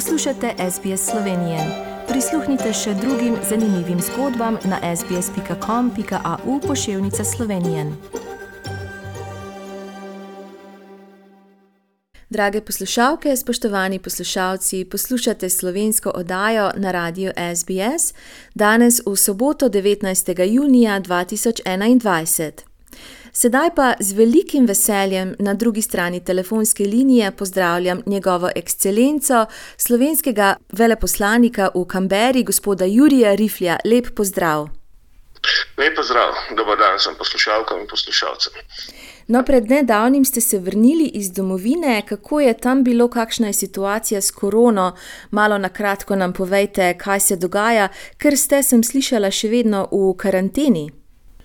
Poslušate SBS Slovenije. Prisluhnite še drugim zanimivim zgodbam na sbsp.com.au pošiljka Slovenije. Drage poslušalke, spoštovani poslušalci, poslušate slovensko oddajo na radiju SBS danes v soboto 19. junija 2021. Sedaj pa z velikim veseljem na drugi strani telefonske linije pozdravljam njegovo ekscelenco, slovenskega veleposlanika v Kamberi, gospoda Jurija Riflja. Lep pozdrav. Lep pozdrav, dober dan sem poslušalkam in poslušalcem. No, pred nedavnim ste se vrnili iz domovine, kako je tam bilo, kakšna je situacija s korono. Malo na kratko nam povejte, kaj se dogaja, ker ste, sem slišala, še vedno v karanteni.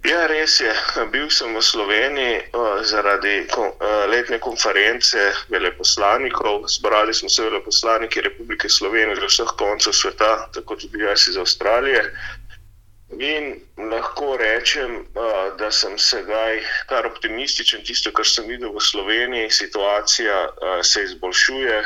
Ja, res je. Bil sem v Sloveniji uh, zaradi uh, letne konference veleposlanikov. Zbrali smo se veleposlaniki Republike Slovenije iz vseh koncev sveta, tako tudi jaz iz Avstralije. In lahko rečem, uh, da sem sedaj kar optimističen. Tisto, kar sem videl v Sloveniji, situacija uh, se izboljšuje,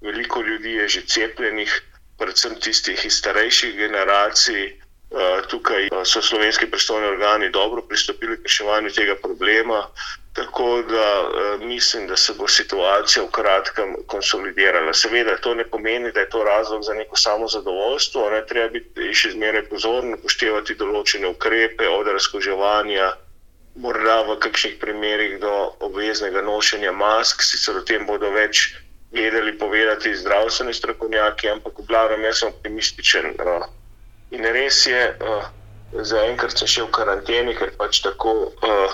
veliko ljudi je že cepljenih, predvsem tistih iz starejših generacij. Eh, tukaj eh, so slovenski pristojni organi dobro pristopili k reševanju tega problema, tako da eh, mislim, da se bo situacija v kratkem konsolidirala. Seveda, to ne pomeni, da je to razlog za neko samozadovoljstvo, ne treba biti še zmeraj pozoren, upoštevati določene ukrepe od razkoževanja. Morda v kakšnih primerih do obveznega nošenja mask, sicer o tem bodo več vedeli povedati zdravstveni strokovnjaki, ampak v glavnem jaz sem optimističen. No. In res je, uh, zaenkrat sem še v karanteni, ker pač tako uh,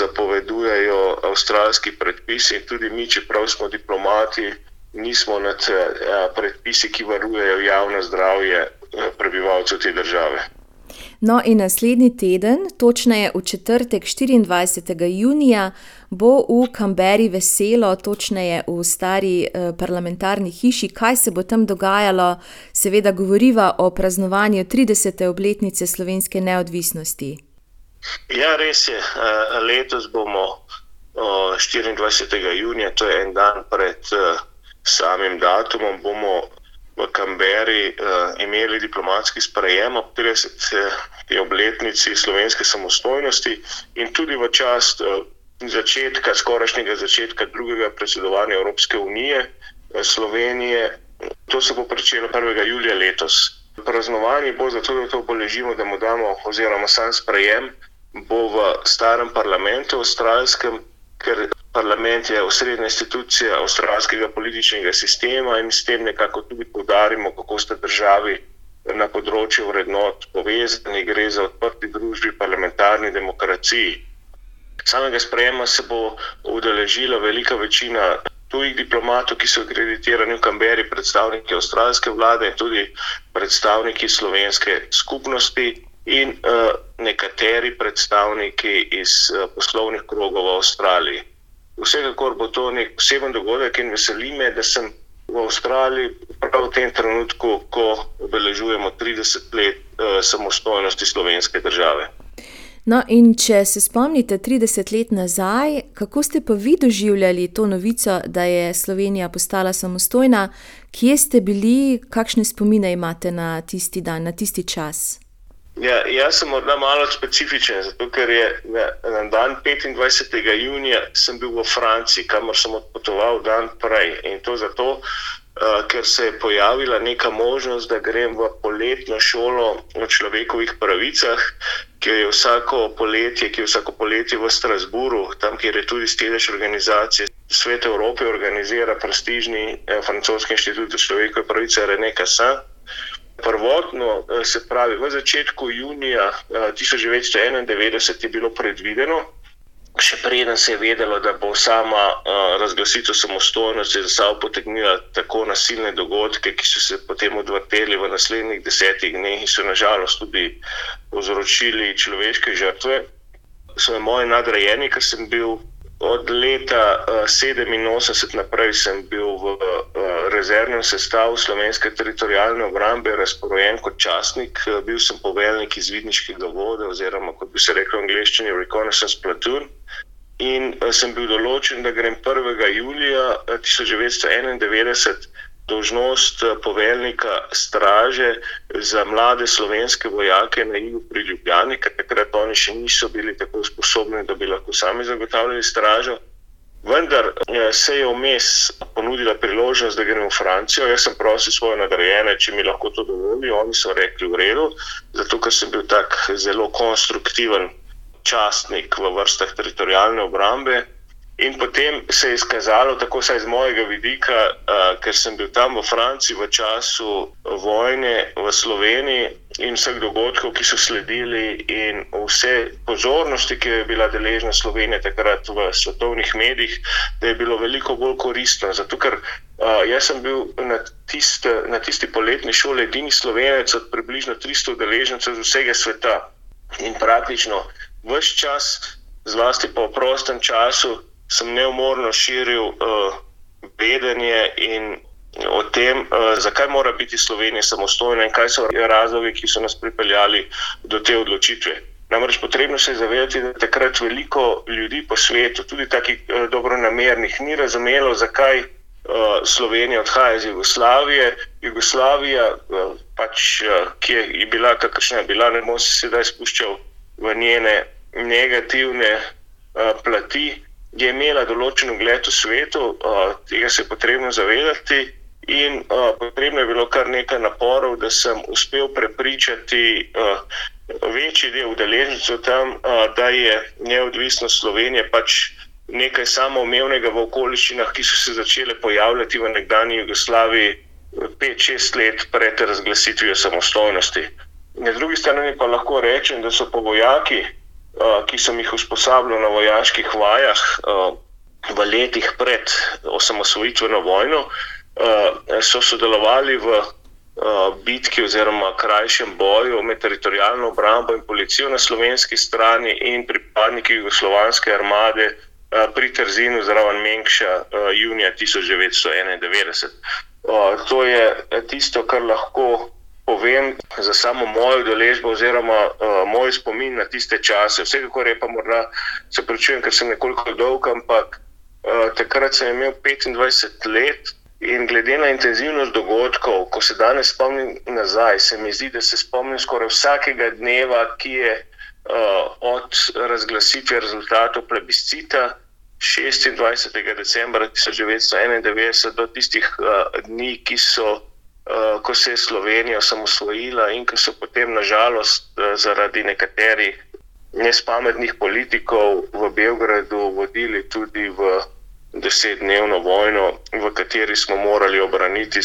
zapovedujejo avstralski predpisi. In tudi mi, čeprav smo diplomati, nismo nad uh, predpisi, ki varujejo javno zdravje uh, prebivalcev te države. No, in naslednji teden, točneje v četrtek 24. junija, bo v Kamberi veselo, točneje v stari eh, parlamentarni hiši. Kaj se bo tam dogajalo? Seveda, govoriva o praznovanju 30. obletnice slovenske neodvisnosti. Ja, res je. Eh, letos bomo 24. junija, to je en dan pred eh, samim datumom, bomo v Kamberi uh, imeli diplomatski sprejem ob 30. obletnici slovenske samostojnosti in tudi v čast uh, začetka, skorajšnjega začetka drugega predsedovanja Evropske unije uh, Slovenije. To se bo pričelo 1. julija letos. Praznovanje bo zato, da to obeležimo, da mu damo, oziroma sam sprejem, bo v starem parlamentu, avstralskem, ker parlament je osrednja institucija avstralskega političnega sistema in s tem nekako tudi podarimo, kako sta državi na področju vrednot povezani, gre za odprti družbi, parlamentarni demokraciji. Samega sprejema se bo udeležila velika večina tujih diplomatov, ki so akreditirani v Kamberi, predstavniki avstralske vlade in tudi predstavniki slovenske skupnosti. In uh, nekateri predstavniki iz uh, poslovnih krogov v Avstraliji. Vsekakor bo to nek poseben dogodek in veseli me, da sem v Avstraliji prav v tem trenutku, ko obeležujemo 30 let uh, samostojnosti slovenske države. No, in če se spomnite 30 let nazaj, kako ste pa vi doživljali to novico, da je Slovenija postala samostojna, kje ste bili, kakšne spomine imate na tisti dan, na tisti čas? Ja, jaz sem morda malo specifičen, zato ker je na, na dan 25. junija sem bil v Franciji, kamor sem odpotoval dan prej. In to zato, uh, ker se je pojavila neka možnost, da grem v poletno šolo o človekovih pravicah, ki je vsako poletje, ki je vsako poletje v Strasburu, tam, kjer je tudi stedež organizacije. Svet Evrope organizira prestižni eh, francoski inštitut za človekove pravice René Cassin. Prvotno, eh, se pravi, v začetku junija 1991 eh, je bilo predvideno, še preden se je vedelo, da bo sama eh, razglasitev samostojnosti za sabo potegnila tako nasilne dogodke, ki so se potem odvrteli v naslednjih desetih dneh in so nažalost tudi povzročili človeške žrtve. So moji nadrejeni, ker sem bil Od leta 1987 uh, naprej sem bil v uh, rezervnem sestavu slovenske teritorijalne obrambe, razporojen kot častnik. Uh, bil sem poveljnik izvidniškega vode, oziroma kot bi se rekel v angleščini, Reconnaissance Platoon. In uh, sem bil določen, da grem 1. julija 1991 dožnost eh, poveljnika straže za mlade slovenske vojake na jugu pri Ljubljani, ker takrat oni še niso bili tako sposobni, da bi lahko sami zagotavljali stražo. Vendar eh, se je vmes ponudila priložnost, da gremo v Francijo. Jaz sem prosil svoje nagrajene, če mi lahko to dovolijo. Oni so rekli v redu, zato ker sem bil tak zelo konstruktiven častnik v vrstah teritorijalne obrambe. In potem se je izkazalo, tako vsaj z mojega vidika, uh, ker sem bil tam v Franciji v času vojne v Sloveniji in vseh dogodkov, ki so sledili, in vse pozornosti, ki je bila deležna Slovenija takrat v svetovnih medijih, da je bilo veliko bolj koristno. Zato, ker uh, jaz sem bil na, tiste, na tisti poletni šoli edini slovenec od približno 300 udeležencev z vsega sveta in praktično vse čas, zlasti v prostem času sem neumorno širil uh, vedenje in o tem, uh, zakaj mora biti Slovenija samostojna in kaj so razlogi, ki so nas pripeljali do te odločitve. Namreč potrebno se je zavedati, da takrat veliko ljudi po svetu, tudi takih uh, dobronamernih, ni razumelo, zakaj uh, Slovenija odhaja iz Jugoslavije. Jugoslavija, uh, pač, uh, ki je bila, kakršna je bila, ne bom se sedaj spuščal v njene negativne uh, plati je imela določen ugled v svetu, tega se je potrebno zavedati. In uh, potrebno je bilo kar nekaj naporov, da sem uspel prepričati uh, večji del udeležencev tam, uh, da je neodvisnost Slovenije pač nekaj samoumevnega v okoliščinah, ki so se začele pojavljati v nekdanji Jugoslaviji 5-6 let pred razglasitvijo samostojnosti. Na drugi strani pa lahko rečem, da so po vojaki Eh, ki sem jih usposabljal na vojaških vajah eh, v letih pred osamosvojitveno vojno, eh, so sodelovali v bitki oziroma krajšem boju med teritorijalno obrambo in policijo na slovenski strani in pripadniki jugoslovanske armade pri Trzinu zraven Menkša junija 1991. To je tisto, kar lahko povem za samo mojo deležbo oziroma uh, moj spomin na tiste čase. Vsekakor je pa morda, se pričujem, ker sem nekoliko dolg, ampak uh, takrat sem imel 25 let in glede na intenzivnost dogodkov, ko se danes spomnim nazaj, se mi zdi, da se spomnim skoraj vsakega dneva, ki je uh, od razglasitve rezultatov plebiscita. 26. decembra 1991 do tistih uh, dni, ki so ko se je Slovenija osamosvojila in ko so potem, nažalost, eh, zaradi nekaterih nespametnih politikov v Beogradu vodili tudi v desetdnevno vojno, v kateri smo morali obraniti,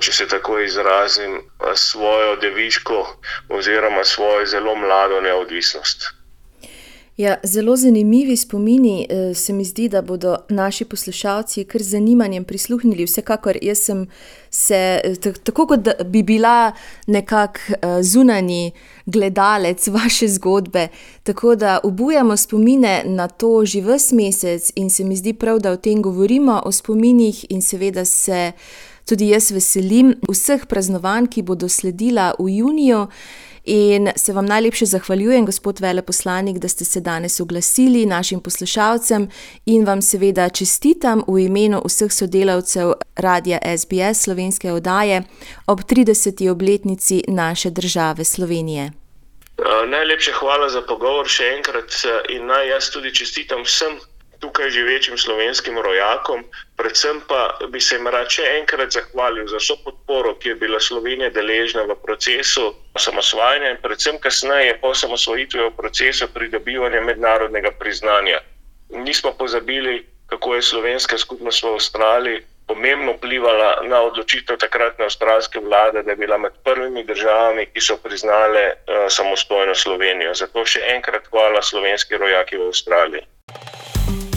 če se tako izrazim, eh, svojo deviško oziroma svojo zelo mlado neodvisnost. Ja, zelo zanimivi spomini eh, se mi zdi, da bodo naši poslušalci kar z zanimanjem prisluhnili. Vsekakor jaz sem se, tako kot bi bila nekak eh, zunani gledalec vaše zgodbe, tako da obujamo spomine na to že vse mesec in se mi zdi prav, da o tem govorimo, o spominih in seveda se tudi jaz veselim vseh praznovanj, ki bodo sledila v juniju. In se vam najlepše zahvaljujem, gospod veleposlanik, da ste se danes oglasili našim poslušalcem in vam seveda čestitam v imenu vseh sodelavcev Radia SBS slovenske oddaje ob 30. obletnici naše države Slovenije. Najlepše hvala za pogovor še enkrat in naj jaz tudi čestitam vsem tukaj živečim slovenskim rojakom, predvsem pa bi se jim rad še enkrat zahvalil za vso podporo, ki je bila Slovenija deležna v procesu osamosvajanja in predvsem kasneje po osamosvojitvi v procesu pridobivanja mednarodnega priznanja. Nismo pozabili, kako je slovenska skupnost v Avstraliji pomembno vplivala na odločitev takratne avstralske vlade, da je bila med prvimi državami, ki so priznale uh, samostojno Slovenijo. Zato še enkrat hvala slovenski rojaki v Avstraliji.